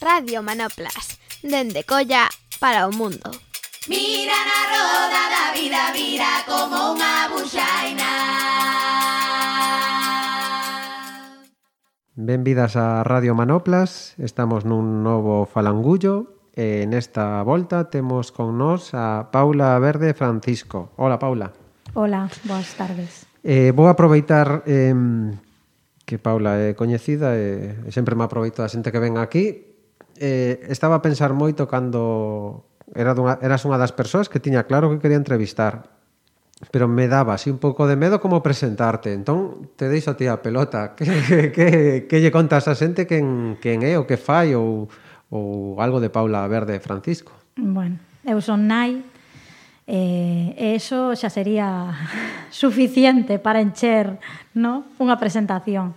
Radio Manoplas, dende Colla para o mundo. Mira na roda da vida, vira como unha buxaina. Benvidas a Radio Manoplas, estamos nun novo falangullo e nesta volta temos con nós a Paula Verde Francisco. Hola, Paula. Hola, boas tardes. Eh, vou aproveitar eh, que Paula é coñecida e, e sempre me aproveito da xente que ven aquí eh, estaba a pensar moito cando era dunha, eras unha das persoas que tiña claro que quería entrevistar pero me daba así un pouco de medo como presentarte. Entón te deixo a ti a pelota. Que, que, que, lle contas a xente quen, quen é o que fai ou, ou algo de Paula Verde Francisco? Bueno, eu son nai eh, e eso xa sería suficiente para encher no? unha presentación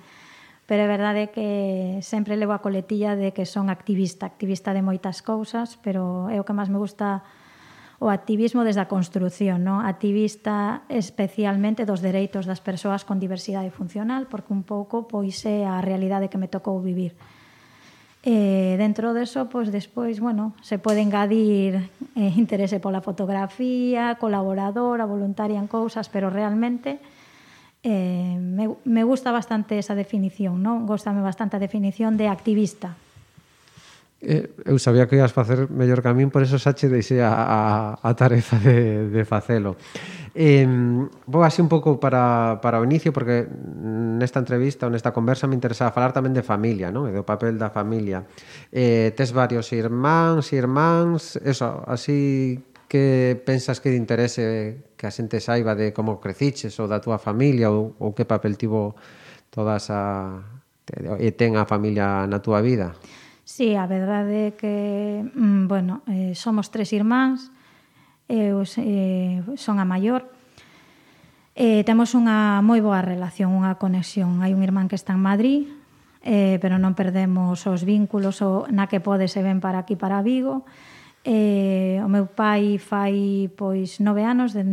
pero é verdade que sempre levo a coletilla de que son activista, activista de moitas cousas, pero é o que máis me gusta o activismo desde a construción, no? activista especialmente dos dereitos das persoas con diversidade funcional, porque un pouco pois é a realidade que me tocou vivir. E dentro deso, pois despois, bueno, se pode engadir eh, interese pola fotografía, colaboradora, voluntaria en cousas, pero realmente Eh, me, me gusta bastante esa definición, non? Gostame bastante a definición de activista. Eh, eu sabía que ibas facer mellor que a min, por eso xa che deixei a, a, a tarefa de, de facelo. Eh, vou así un pouco para, para o inicio, porque nesta entrevista ou nesta conversa me interesaba falar tamén de familia, non? E do papel da familia. Eh, tes varios irmáns, irmáns, eso, así que pensas que de interese que a xente saiba de como creciches ou da túa familia ou, ou que papel tivo toda esa e ten a familia na túa vida? Sí, a verdade é que, mm, bueno, eh, somos tres irmáns, eu eh, son a maior, eh, temos unha moi boa relación, unha conexión. Hai un irmán que está en Madrid, eh, pero non perdemos os vínculos o, na que pode se ven para aquí, para Vigo, Eh, o meu pai fai pois nove anos de,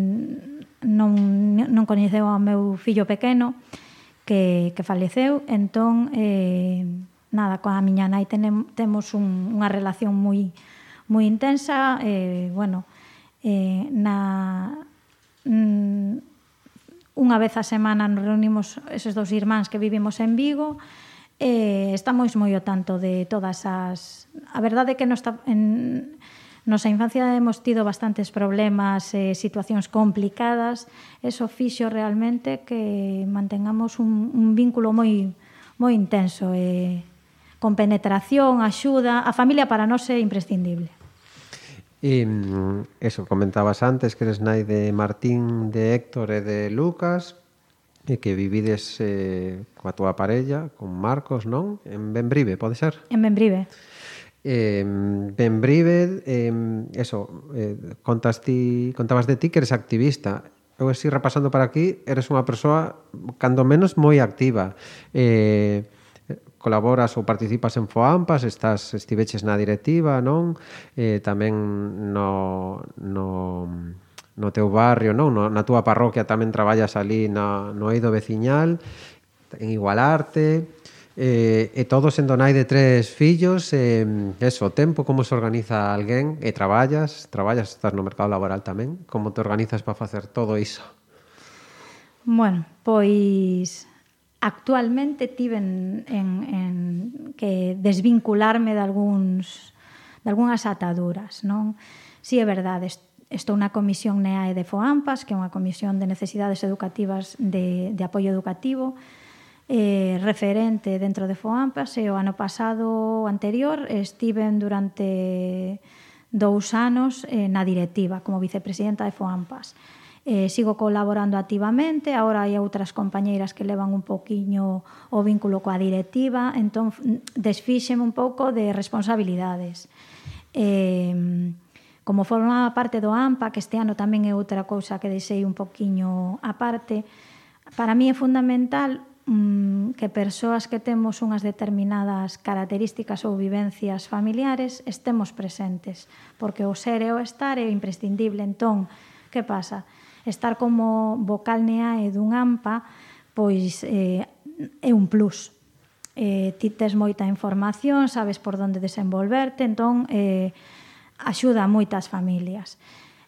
non, non coñeceu ao meu fillo pequeno que, que faleceu. Entón eh, nada, coa miña nai tenem, temos un, unha relación moi moi intensa eh, bueno eh, na mm, unha vez a semana nos reunimos eses dous irmáns que vivimos en Vigo e eh, estamos moi o tanto de todas as a verdade é que non está en Nosa infancia hemos tido bastantes problemas, eh, situacións complicadas. Eso fixo realmente que mantengamos un, un vínculo moi moi intenso. Eh, con penetración, axuda, a familia para nós é imprescindible. E mm, eso, comentabas antes que eres nai de Martín, de Héctor e de Lucas, e que vivides eh, coa túa parella, con Marcos, non? En Benbrive, pode ser? En Benbrive eh, ben brive, eh, eso, eh, contas ti, contabas de ti que eres activista. Eu así repasando para aquí, eres unha persoa cando menos moi activa. Eh, colaboras ou participas en FOAMPAS, estás estiveches na directiva, non? Eh, tamén no, no, no teu barrio, non? No, na túa parroquia tamén traballas ali na, no eido veciñal, en Igualarte, eh, e todos en Donai de tres fillos eh, eso, o tempo, como se organiza alguén e traballas, traballas, estás no mercado laboral tamén, como te organizas para facer todo iso? Bueno, pois actualmente tiven en, en que desvincularme de algúns de algunhas ataduras, non? Si é verdade, estou na comisión NEAE de FOAMPAS, que é unha comisión de necesidades educativas de, de apoio educativo, eh, referente dentro de FOAMPAS e o ano pasado anterior estiven durante dous anos eh, na directiva como vicepresidenta de FOAMPAS. Eh, sigo colaborando activamente, agora hai outras compañeiras que levan un poquiño o vínculo coa directiva, entón mm, desfíxeme un pouco de responsabilidades. Eh, como forma parte do AMPA, que este ano tamén é outra cousa que deixei un poquiño aparte, para mí é fundamental Mm, que persoas que temos unhas determinadas características ou vivencias familiares estemos presentes, porque o ser e o estar é imprescindible. Entón, que pasa? Estar como vocal neae dun AMPA pois eh, é un plus. Eh, ti tes moita información, sabes por onde desenvolverte, entón eh, axuda a moitas familias.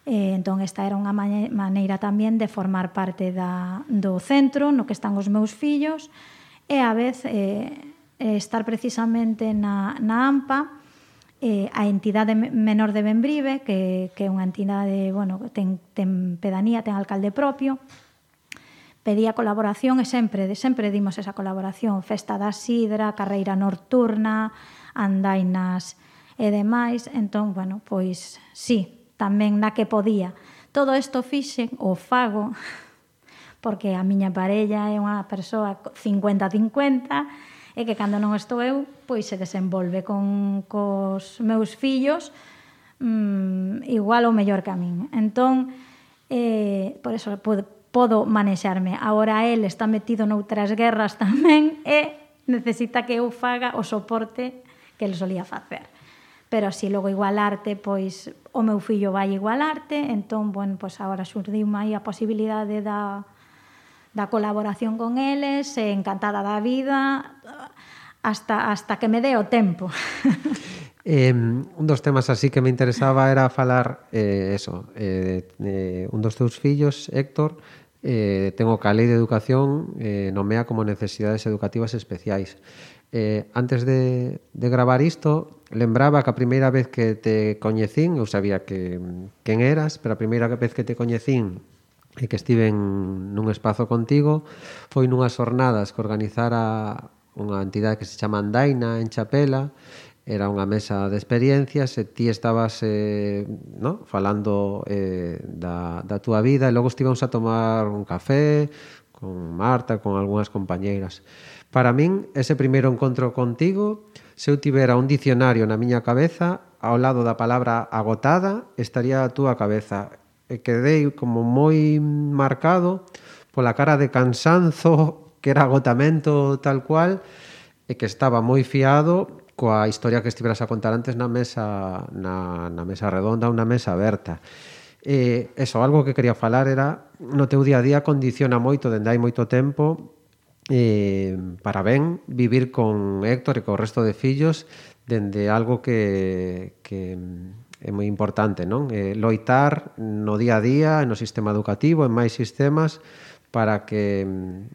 Eh, entón, esta era unha maneira tamén de formar parte da, do centro no que están os meus fillos e, a vez, eh, eh estar precisamente na, na AMPA eh, a entidade menor de Benbrive, que, que é unha entidade, bueno, ten, ten pedanía, ten alcalde propio, pedía colaboración e sempre, de sempre dimos esa colaboración. Festa da Sidra, carreira nocturna, andainas e demais. Entón, bueno, pois sí, tamén na que podía. Todo isto fixen o fago porque a miña parella é unha persoa 50-50 e que cando non estou eu, pois se desenvolve con cos meus fillos mmm, igual ou mellor que a min. Entón, eh, por eso podo, podo manexarme. Agora el está metido noutras guerras tamén e necesita que eu faga o soporte que el solía facer pero si logo igualarte, pois o meu fillo vai igualarte, entón, bueno, pois agora surdiu aí a posibilidade da, da colaboración con eles, encantada da vida, hasta, hasta que me dé o tempo. Eh, un dos temas así que me interesaba era falar eh, eso, eh, eh, un dos teus fillos, Héctor, eh, ten o que a lei de educación eh, nomea como necesidades educativas especiais eh, antes de, de gravar isto lembraba que a primeira vez que te coñecín, eu sabía que quen eras, pero a primeira vez que te coñecín e que estiven nun espazo contigo foi nunhas jornadas que organizara unha entidade que se chama Andaina en Chapela era unha mesa de experiencias e ti estabas eh, no? falando eh, da, da túa vida e logo estivemos a tomar un café con Marta, con algunhas compañeiras. Para min, ese primeiro encontro contigo, se eu tivera un dicionario na miña cabeza, ao lado da palabra agotada, estaría a túa cabeza. E quedei como moi marcado pola cara de cansanzo, que era agotamento tal cual, e que estaba moi fiado coa historia que estiveras a contar antes na mesa na, na mesa redonda, unha mesa aberta. E, eso, algo que quería falar era no teu día a día condiciona moito dende hai moito tempo eh, para ben vivir con Héctor e co resto de fillos dende algo que, que é moi importante, non? Eh, loitar no día a día, no sistema educativo, en máis sistemas, para que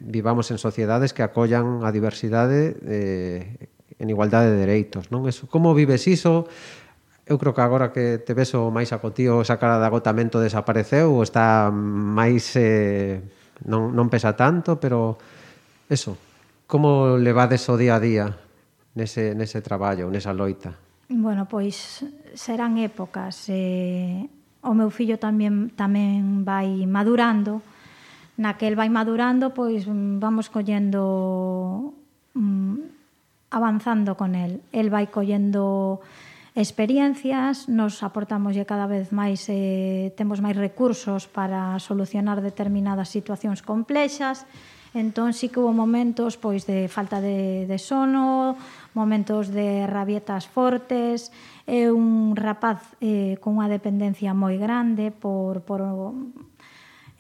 vivamos en sociedades que acollan a diversidade eh, en igualdade de dereitos, non? Eso, como vives iso? Eu creo que agora que te ves o máis acotío esa cara de agotamento desapareceu ou está máis... Eh, non, non pesa tanto, pero Eso, como levades o día a día nese, nese traballo, nesa loita? Bueno, pois serán épocas. Eh, o meu fillo tamén tamén vai madurando. Naquel vai madurando, pois vamos collendo mm, avanzando con el. El vai collendo experiencias, nos aportamos cada vez máis, eh, temos máis recursos para solucionar determinadas situacións complexas, Entón, sí que hubo momentos pois de falta de, de sono, momentos de rabietas fortes, é un rapaz eh, con unha dependencia moi grande por, por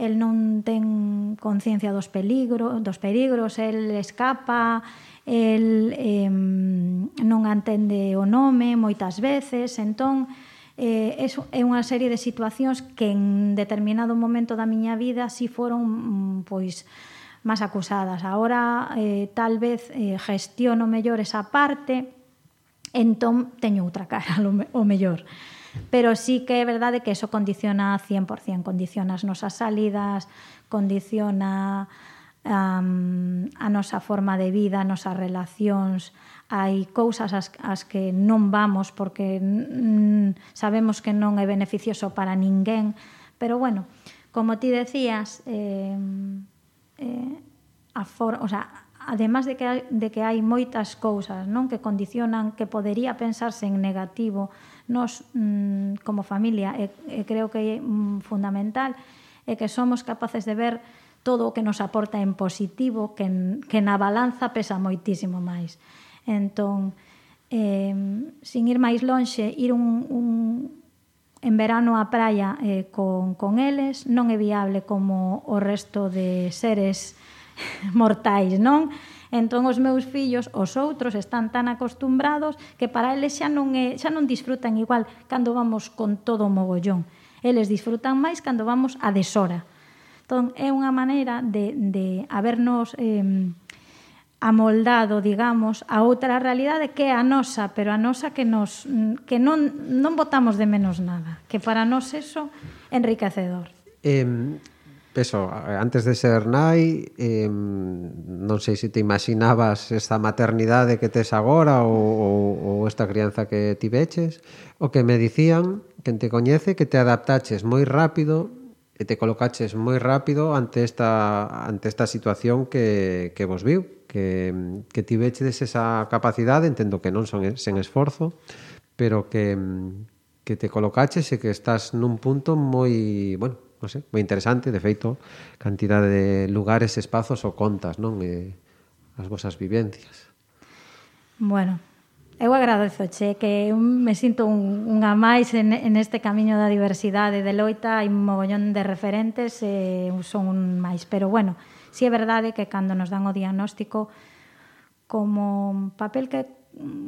el non ten conciencia dos peligros, dos perigros, el escapa, el eh, non entende o nome moitas veces, entón eh, é, é unha serie de situacións que en determinado momento da miña vida si foron mm, pois máis acusadas. Agora eh, tal vez eh, gestiono mellor esa parte, entón teño outra cara o mellor. Pero sí que é verdade que eso condiciona 100%, condiciona as nosas salidas, condiciona um, a nosa forma de vida, as nosas relacións, hai cousas as, as que non vamos porque mm, sabemos que non é beneficioso para ninguén, pero bueno, como ti decías, eh, eh, a for, o sea, además de que, hai, de que hai moitas cousas non que condicionan que podería pensarse en negativo nos mm, como familia e, e creo que é mm, fundamental é que somos capaces de ver todo o que nos aporta en positivo que, en, que na balanza pesa moitísimo máis. Entón eh, sin ir máis lonxe ir un, un en verano a praia eh, con, con eles, non é viable como o resto de seres mortais, non? Entón os meus fillos, os outros están tan acostumbrados que para eles xa non é, xa non disfrutan igual cando vamos con todo o mogollón. Eles disfrutan máis cando vamos a deshora. Entón é unha maneira de de habernos eh amoldado, digamos, a outra realidade que é a nosa, pero a nosa que nos que non non botamos de menos nada, que para nós eso enriquecedor. Eh, eso, antes de ser nai, eh, non sei se te imaginabas esta maternidade que tes agora ou, ou, ou esta crianza que ti veches, o que me dicían, quen te coñece, que te adaptaches moi rápido e te colocaches moi rápido ante esta, ante esta situación que, que vos viu que, que tivechedes esa capacidade, entendo que non son sen esforzo, pero que, que te colocaches e que estás nun punto moi, bueno, non sei, moi interesante, de feito, cantidade de lugares, espazos ou contas, non? E as vosas vivencias. Bueno, eu agradezo, che, que me sinto un, unha máis en, en este camiño da diversidade de loita, hai un mogollón de referentes e son un máis, pero bueno, Si é verdade que cando nos dan o diagnóstico como papel que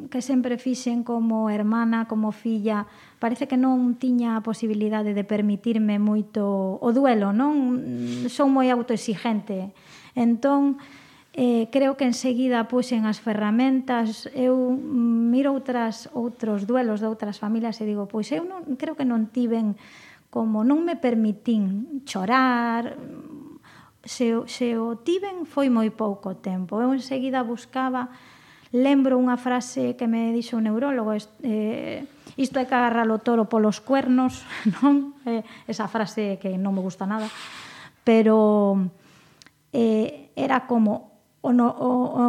que sempre fixen como hermana, como filla, parece que non tiña a posibilidade de permitirme moito o duelo, non son moi autoexigente. Entón, eh, creo que enseguida puxen as ferramentas, eu miro outras outros duelos de outras familias e digo, pois eu non creo que non tiven como non me permitín chorar, se, se o tiven foi moi pouco tempo. Eu enseguida buscaba lembro unha frase que me dixo un neurólogo, eh, isto é que agarrar o toro polos cuernos, non? Eh, esa frase que non me gusta nada, pero eh, era como o, no, o, o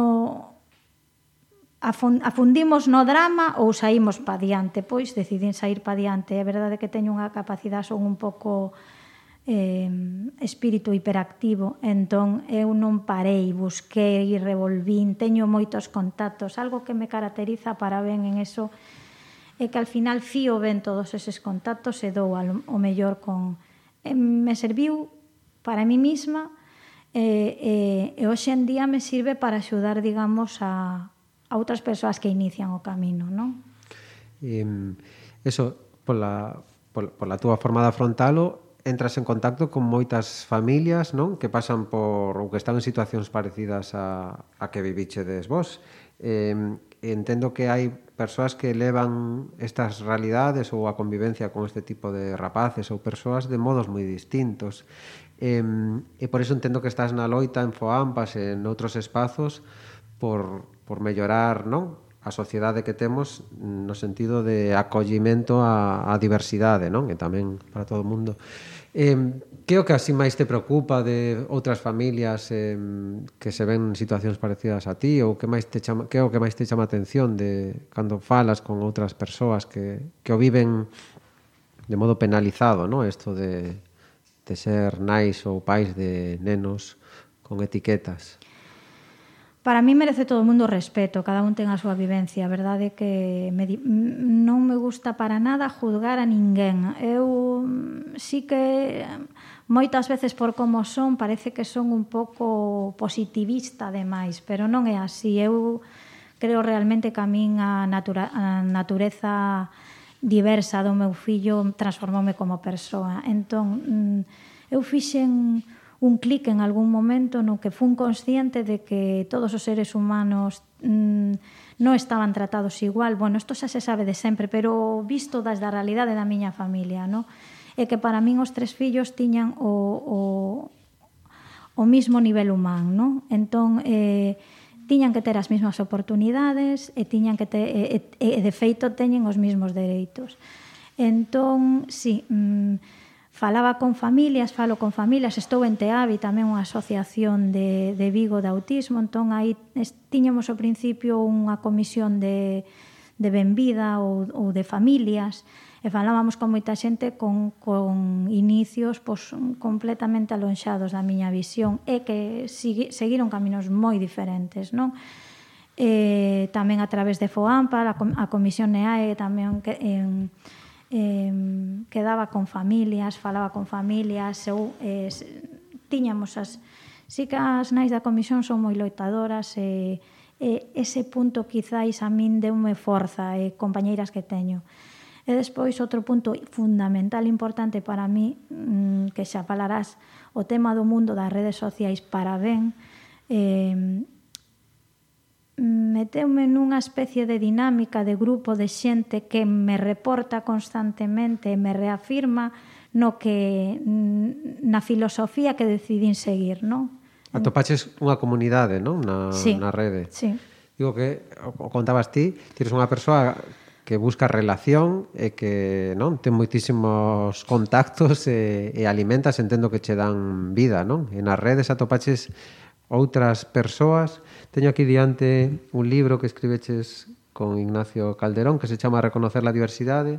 afundimos no drama ou saímos pa diante, pois decidín sair pa diante. É verdade que teño unha capacidade son un pouco eh, espírito hiperactivo, entón eu non parei, busquei, revolvín, teño moitos contactos, algo que me caracteriza para ben en eso é que al final fío ben todos eses contactos e dou al, o mellor con... Eh, me serviu para mí mesma e, e, e hoxe en día me sirve para axudar, digamos, a, a outras persoas que inician o camino, non? Eh, eso, pola, pola, pola túa forma de afrontalo, entras en contacto con moitas familias non que pasan por ou que están en situacións parecidas a, a que vivichedes vos. Eh, entendo que hai persoas que elevan estas realidades ou a convivencia con este tipo de rapaces ou persoas de modos moi distintos. Eh, e por iso entendo que estás na loita en Foampas e en outros espazos por, por mellorar non a sociedade que temos no sentido de acollimento á, á diversidade, non? E tamén para todo o mundo. Eh, que o que así máis te preocupa de outras familias eh, que se ven en situacións parecidas a ti ou que máis te chama, que é o que máis te chama atención de cando falas con outras persoas que, que o viven de modo penalizado, non? Isto de, de ser nais ou pais de nenos con etiquetas. Para mí merece todo o mundo respeto, cada un ten a súa vivencia, a verdade que me, non me gusta para nada juzgar a ninguén. Eu mm, sí que mm, moitas veces por como son parece que son un pouco positivista demais, pero non é así. Eu creo realmente que a min a, natura, a natureza diversa do meu fillo transformoume como persoa. Entón, mm, eu fixen un clic en algún momento no que fun consciente de que todos os seres humanos mmm, non estaban tratados igual. Bueno, isto xa se sabe de sempre, pero visto desde a realidade da miña familia, no? é que para min os tres fillos tiñan o, o, o mismo nivel humán, no? Entón, eh, tiñan que ter as mesmas oportunidades e tiñan que ter, e, e, e de feito teñen os mesmos dereitos. Entón, sí, mm, falaba con familias, falo con familias, estou en Teavi, tamén unha asociación de, de Vigo de autismo, entón aí tiñamos ao principio unha comisión de, de benvida ou, ou de familias, e falábamos con moita xente con, con inicios pois, completamente alonxados da miña visión e que sigui, seguiron caminos moi diferentes, non? Eh, tamén a través de FOAMPA, a, com a Comisión NEAE, tamén que, en, eh, eh, quedaba con familias, falaba con familias, eu eh, tiñamos as Si que as nais da comisión son moi loitadoras e, e ese punto quizáis a min deume forza e compañeiras que teño. E despois outro punto fundamental importante para mí mm, que xa falarás o tema do mundo das redes sociais para ben eh, meteume nunha especie de dinámica de grupo de xente que me reporta constantemente e me reafirma no que na filosofía que decidín seguir, non? Atopaches unha comunidade, non? Na, sí, na rede. Sí. Digo que, o contabas ti, tires unha persoa que busca relación e que non ten moitísimos contactos e, e alimentas, entendo que che dan vida, non? E nas redes atopaches outras persoas. Teño aquí diante un libro que escribeches con Ignacio Calderón que se chama Reconocer la diversidade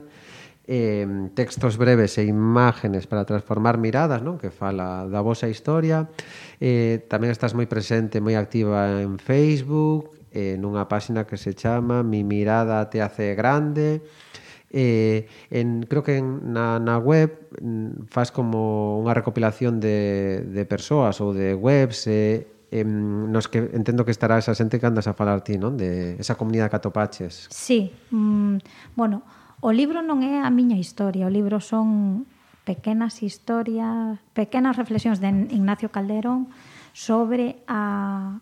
eh, textos breves e imágenes para transformar miradas, non? que fala da vosa historia. Eh, tamén estás moi presente, moi activa en Facebook, eh, nunha páxina que se chama Mi mirada te hace grande. Eh, en, creo que en, na, na web mm, faz como unha recopilación de, de persoas ou de webs e eh, eh, nos que entendo que estará esa xente que andas a falar ti, non? De esa comunidade que atopaches. Sí. Mm, bueno, o libro non é a miña historia, o libro son pequenas historias, pequenas reflexións de Ignacio Calderón sobre a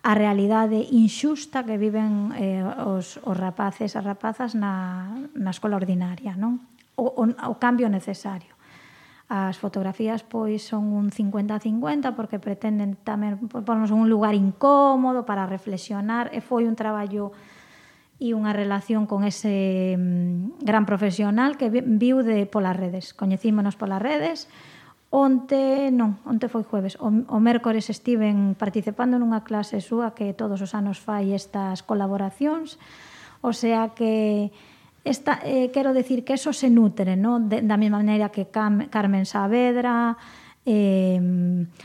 a realidade inxusta que viven eh, os, os rapaces e rapazas na, na escola ordinaria, non? O, o, o cambio necesario. As fotografías pois son un 50-50 porque pretenden tamén ponernos un lugar incómodo para reflexionar e foi un traballo e unha relación con ese mm, gran profesional que viu de polas redes. Coñecímonos polas redes. Onte, non, onte foi jueves. O, o mércores estiven participando nunha clase súa que todos os anos fai estas colaboracións. O sea que Esta, eh, quero decir que eso se nutre, ¿no? De, da mesma maneira que Cam, Carmen Saavedra, eh,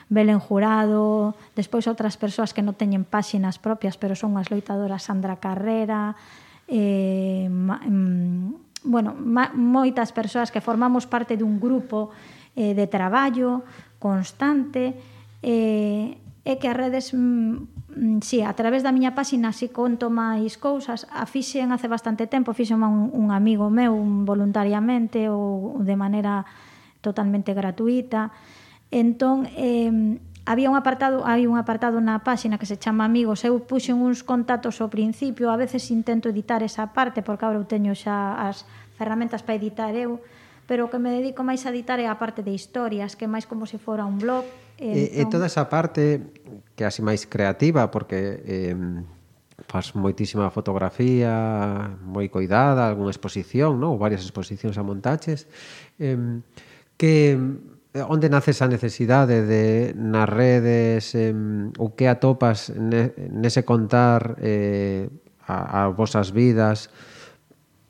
Belén Jurado, despois outras persoas que non teñen páxinas propias, pero son as loitadoras Sandra Carrera, eh, ma, mm, bueno, ma, moitas persoas que formamos parte dun grupo eh, de traballo constante, eh, e que as redes mm, si, sí, a través da miña páxina si conto máis cousas, a fixen hace bastante tempo, fixen un, un amigo meu un voluntariamente ou de maneira totalmente gratuita. Entón, eh, había un apartado, hai un apartado na páxina que se chama Amigos. Eu puxen uns contactos ao principio, a veces intento editar esa parte, porque agora eu teño xa as ferramentas para editar eu, pero o que me dedico máis a editar é a parte de historias, que é máis como se fora un blog. E, entón... e toda esa parte que é así máis creativa, porque eh, faz moitísima fotografía moi coidada, algunha exposición, non? Ou varias exposicións a montaches, eh, que onde nace esa necesidade de nas redes eh, o que atopas ne, nese contar eh, a, a vosas vidas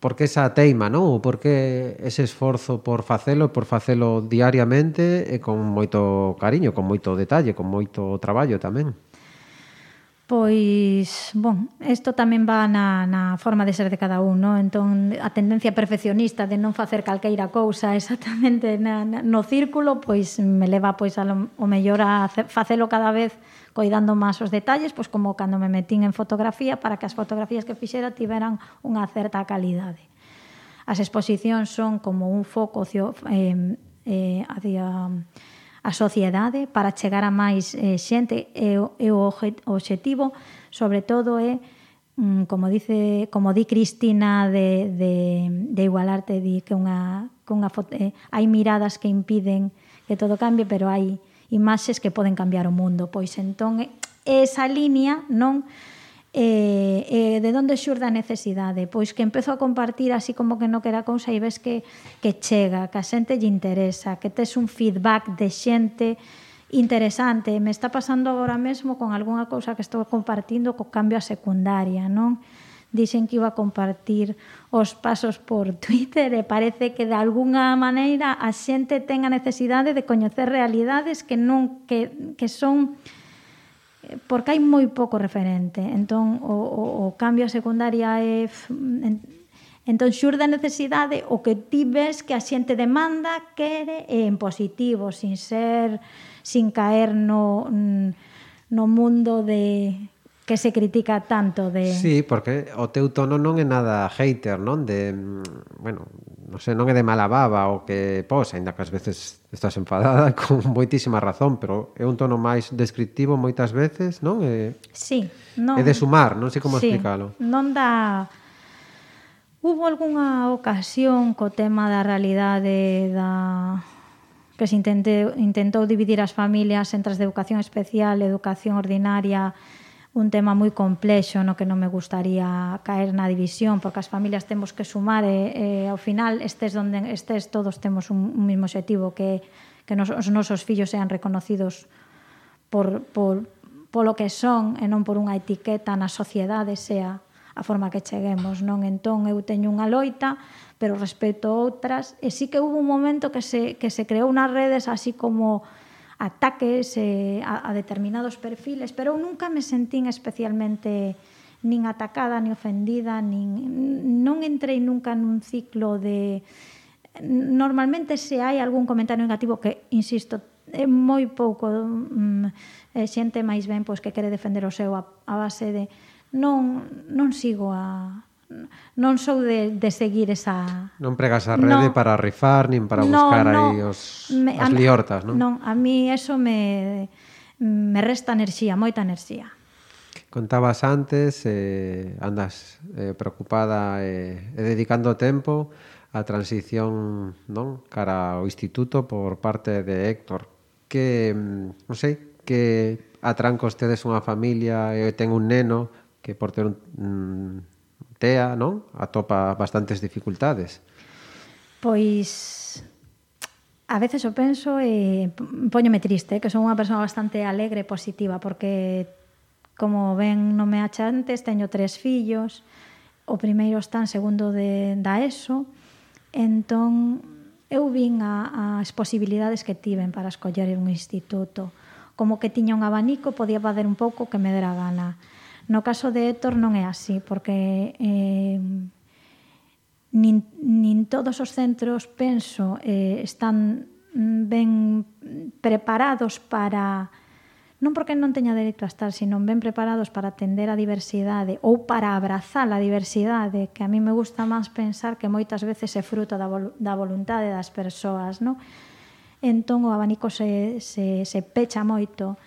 por que esa teima, non? Ou por que ese esforzo por facelo, por facelo diariamente e con moito cariño, con moito detalle, con moito traballo tamén. Pois, bon, isto tamén va na, na forma de ser de cada un, no? entón a tendencia perfeccionista de non facer calqueira cousa exactamente na, na, no círculo, pois me leva pois a lo, o mellor a facelo cada vez coidando máis os detalles, pois como cando me metín en fotografía para que as fotografías que fixera tiveran unha certa calidade. As exposicións son como un foco eh, eh, hacia a sociedade para chegar a máis eh, xente. E o, e o obxectivo sobre todo é mm, como dice como di Cristina de, de, de igualarte di que unha, que unha foto, eh, hai miradas que impiden que todo cambie pero hai imaxes que poden cambiar o mundo. Pois entón esa línea non E, e de onde xurde a necesidade? Pois que empezo a compartir así como que non quera cousa e ves que, que chega, que a xente lle interesa, que tes un feedback de xente interesante. Me está pasando agora mesmo con algunha cousa que estou compartindo co cambio a secundaria, non? Dixen que iba a compartir os pasos por Twitter e parece que de algunha maneira a xente ten a necesidade de coñecer realidades que non que, que son porque hai moi pouco referente. Entón, o, o, o cambio a secundaria é... En, entón, xurde a necesidade o que ti ves que a xente demanda, quere, e en positivo, sin ser, sin caer no, no mundo de que se critica tanto de Sí, porque o teu tono non é nada hater, non? De, mm, bueno, non sei, non é de mala baba o que pos, aínda que ás veces estás enfadada con moitísima razón, pero é un tono máis descriptivo moitas veces, non? É Sí, non. É de sumar, non sei como sí, explicalo. Non dá Hubo algunha ocasión co tema da realidade da que se intente, intentou dividir as familias entre as de educación especial, e educación ordinaria, un tema moi complexo no que non me gustaría caer na división porque as familias temos que sumar e, e ao final estes donde estes todos temos un, un mismo objetivo que que nos, os nosos fillos sean reconocidos por, por polo que son e non por unha etiqueta na sociedade sea a forma que cheguemos, non? Entón eu teño unha loita, pero respeto outras, e sí que hubo un momento que se, que se creou nas redes así como ataques eh, a, a determinados perfiles, pero eu nunca me sentín especialmente nin atacada, nin ofendida, nin non entrei nunca nun ciclo de normalmente se hai algún comentario negativo que insisto é moi pouco mm, eh, xente máis ben pois que quere defender o seu a, a base de non non sigo a non sou de, de seguir esa... Non pregas a rede no, para rifar, nin para buscar no, aí os, me, as a, liortas, non? Non, a mí eso me, me resta enerxía, moita enerxía. Contabas antes, eh, andas eh, preocupada eh, e eh, dedicando tempo a transición non cara ao instituto por parte de Héctor. Que, mm, non sei, que atranco ustedes unha familia e ten un neno que por ter un, mm, tea, non? Atopa bastantes dificultades. Pois a veces o penso e poñome triste, eh, que son unha persoa bastante alegre e positiva, porque como ben non me acha antes, teño tres fillos, o primeiro está en segundo de, da ESO, entón eu vin a, as posibilidades que tiven para escoller un instituto. Como que tiña un abanico, podía fazer un pouco que me dera gana. No caso de Héctor non é así, porque eh, nin, nin todos os centros, penso, eh, están ben preparados para non porque non teña dereito a estar, sino ben preparados para atender a diversidade ou para abrazar a diversidade, que a mí me gusta máis pensar que moitas veces é fruto da, vol da voluntade das persoas, non? Entón o abanico se, se, se pecha moito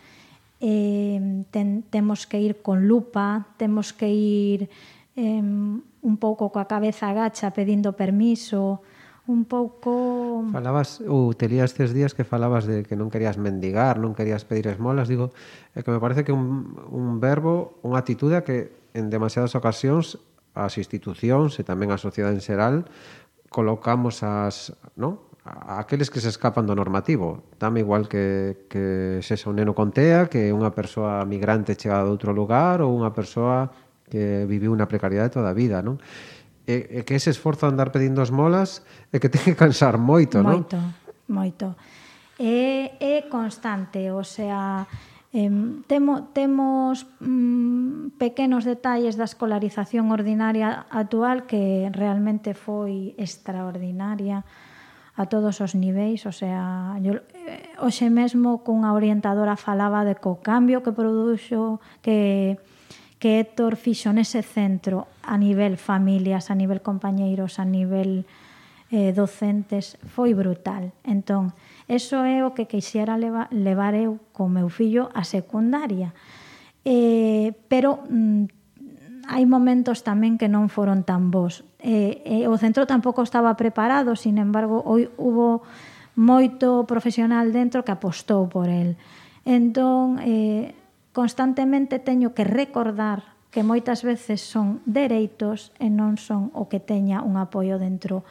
eh, ten, temos que ir con lupa, temos que ir eh, un pouco coa cabeza agacha pedindo permiso, un pouco... Falabas, ou te lías estes días que falabas de que non querías mendigar, non querías pedir esmolas, digo, é que me parece que un, un verbo, unha atitude que en demasiadas ocasións as institucións e tamén a sociedade en xeral colocamos as, non? a aqueles que se escapan do normativo. Dame igual que, que sexa un neno con TEA, que unha persoa migrante chegada de outro lugar ou unha persoa que viviu unha precariedade toda a vida, non? E, e que ese esforzo de andar pedindo as molas é que ten que cansar moito, non? Moito, moito. É, é constante, o sea, Eh, temo, temos mm, pequenos detalles da escolarización ordinaria actual que realmente foi extraordinaria a todos os niveis, o sea, yo, eh, hoxe mesmo cunha orientadora falaba de co cambio que produxo que que Héctor fixo nese centro a nivel familias, a nivel compañeiros, a nivel eh, docentes, foi brutal. Entón, eso é o que quixera leva, levar eu co meu fillo a secundaria. Eh, pero mm, hai momentos tamén que non foron tan bons. Eh, eh, o centro tampouco estaba preparado, sin embargo, hoi, hubo moito profesional dentro que apostou por el. Entón, eh, constantemente teño que recordar que moitas veces son dereitos e non son o que teña un apoio dentro,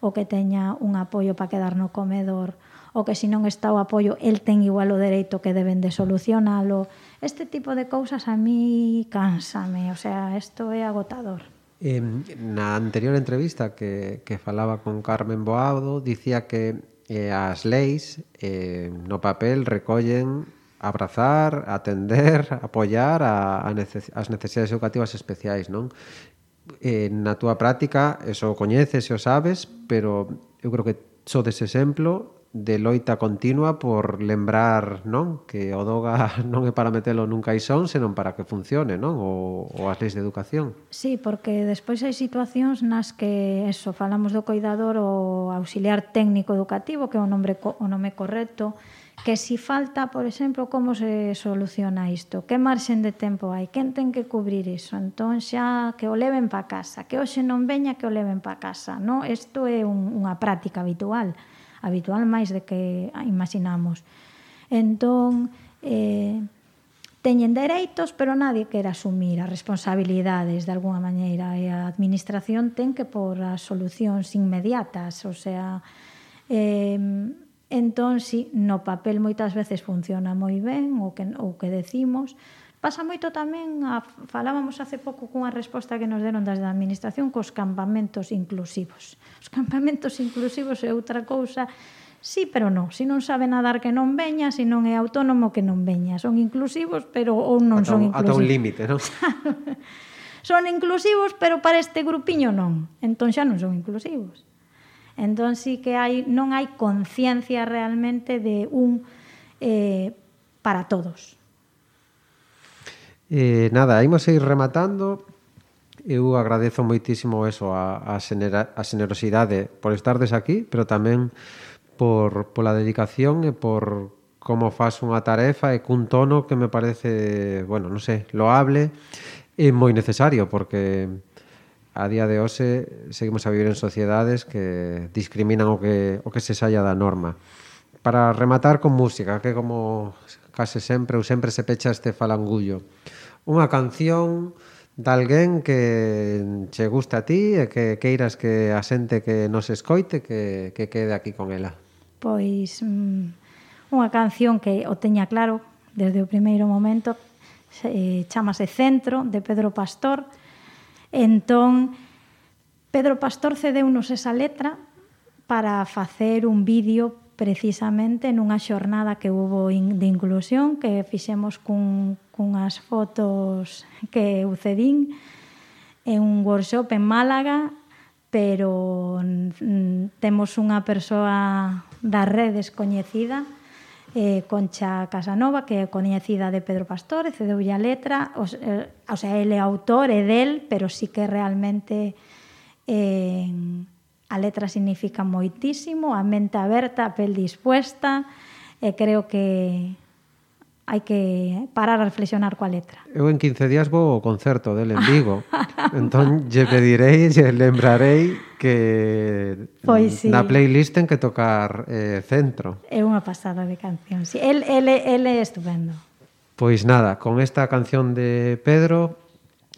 o que teña un apoio para quedar no comedor, o que se non está o apoio, el ten igual o dereito que deben de solucionalo. Este tipo de cousas a mí cánsame, o sea, isto é agotador. Eh, na anterior entrevista que, que falaba con Carmen Boado, dicía que eh, as leis eh, no papel recollen abrazar, atender, apoiar a, a neces as necesidades educativas especiais, non? Eh, na túa práctica, eso o coñeces e o sabes, pero eu creo que só sodes exemplo de loita continua por lembrar, non, que o DOGA non é para metelo nun caixón, senón para que funcione, non, o, o as leis de educación. Sí, porque despois hai situacións nas que eso, falamos do coidador o auxiliar técnico educativo, que é o nome o nome correcto, que si falta, por exemplo, como se soluciona isto? Que marxen de tempo hai? Quen ten que cubrir iso? Entón xa que o leven pa casa, que hoxe non veña que o leven pa casa, non? Isto é un, unha práctica habitual habitual máis de que imaginamos. Entón, eh, teñen dereitos, pero nadie quer asumir as responsabilidades de alguna maneira e a administración ten que por as solucións inmediatas, o sea, eh, entón, si no papel moitas veces funciona moi ben o que, o que decimos, Pasa moito tamén, a, falábamos hace pouco cunha resposta que nos deron desde a Administración cos campamentos inclusivos. Os campamentos inclusivos é outra cousa Sí, pero non. Se si non sabe nadar que non veña, se si non é autónomo que non veña. Son inclusivos, pero ou non ata, son inclusivos. Ata un límite, non? son inclusivos, pero para este grupiño non. Entón xa non son inclusivos. Entón sí que hai, non hai conciencia realmente de un eh, para todos Eh, nada, imos ir rematando. Eu agradezo moitísimo eso a, a, xenera, a xenerosidade por estardes aquí, pero tamén por, pola dedicación e por como faz unha tarefa e cun tono que me parece, bueno, non sei, loable e moi necesario, porque a día de hoxe seguimos a vivir en sociedades que discriminan o que, o que se saia da norma. Para rematar con música, que como case sempre ou sempre se pecha este falangullo unha canción de alguén que che gusta a ti e que queiras que a xente que nos escoite que, que quede aquí con ela? Pois mm, unha canción que o teña claro desde o primeiro momento eh, chamase Centro de Pedro Pastor entón Pedro Pastor cedeu-nos esa letra para facer un vídeo precisamente nunha xornada que hubo de inclusión que fixemos cun, cunhas fotos que ucedín en un workshop en Málaga pero temos unha persoa das redes coñecida eh, Concha Casanova, que é coñecida de Pedro Pastor, e cedeulle a letra, o, eh, o sea, ele é autor, é del, pero sí que realmente eh, A letra significa moitísimo, a mente aberta, a pel dispuesta, e creo que hai que parar a reflexionar coa letra. Eu en 15 días vou ao concerto del en Vigo. entón, lle pedirei, lle lembrarei que pois, sí. na playlist ten que tocar eh, centro. É unha pasada de canción. Sí, el, el, el é estupendo. Pois nada, con esta canción de Pedro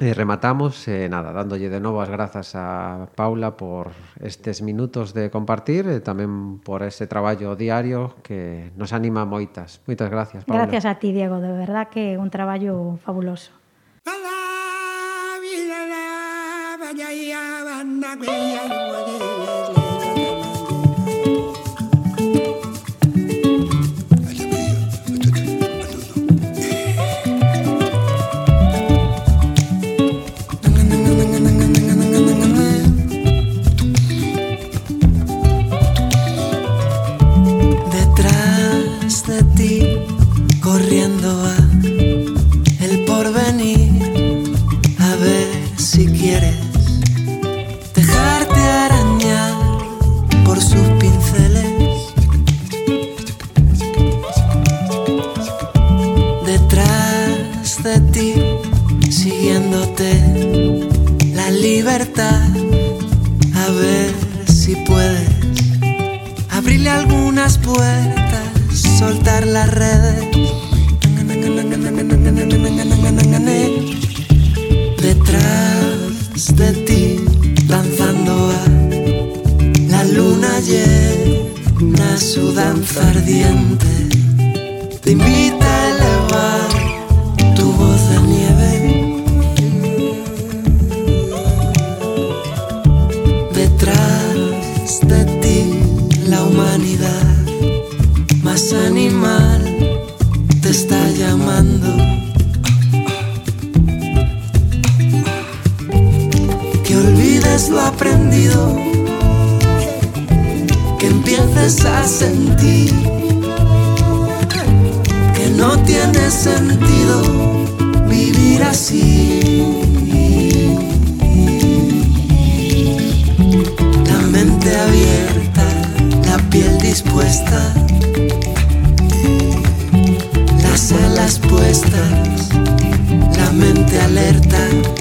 E rematamos, eh, nada, dándolle de novo as grazas a Paula por estes minutos de compartir e tamén por ese traballo diario que nos anima moitas. Moitas gracias, Paula. Gracias a ti, Diego, de verdad que un traballo fabuloso. danza ardiente te invita vuelves a sentir que no tiene sentido vivir así. La mente abierta, la piel dispuesta, las alas puestas, la mente alerta.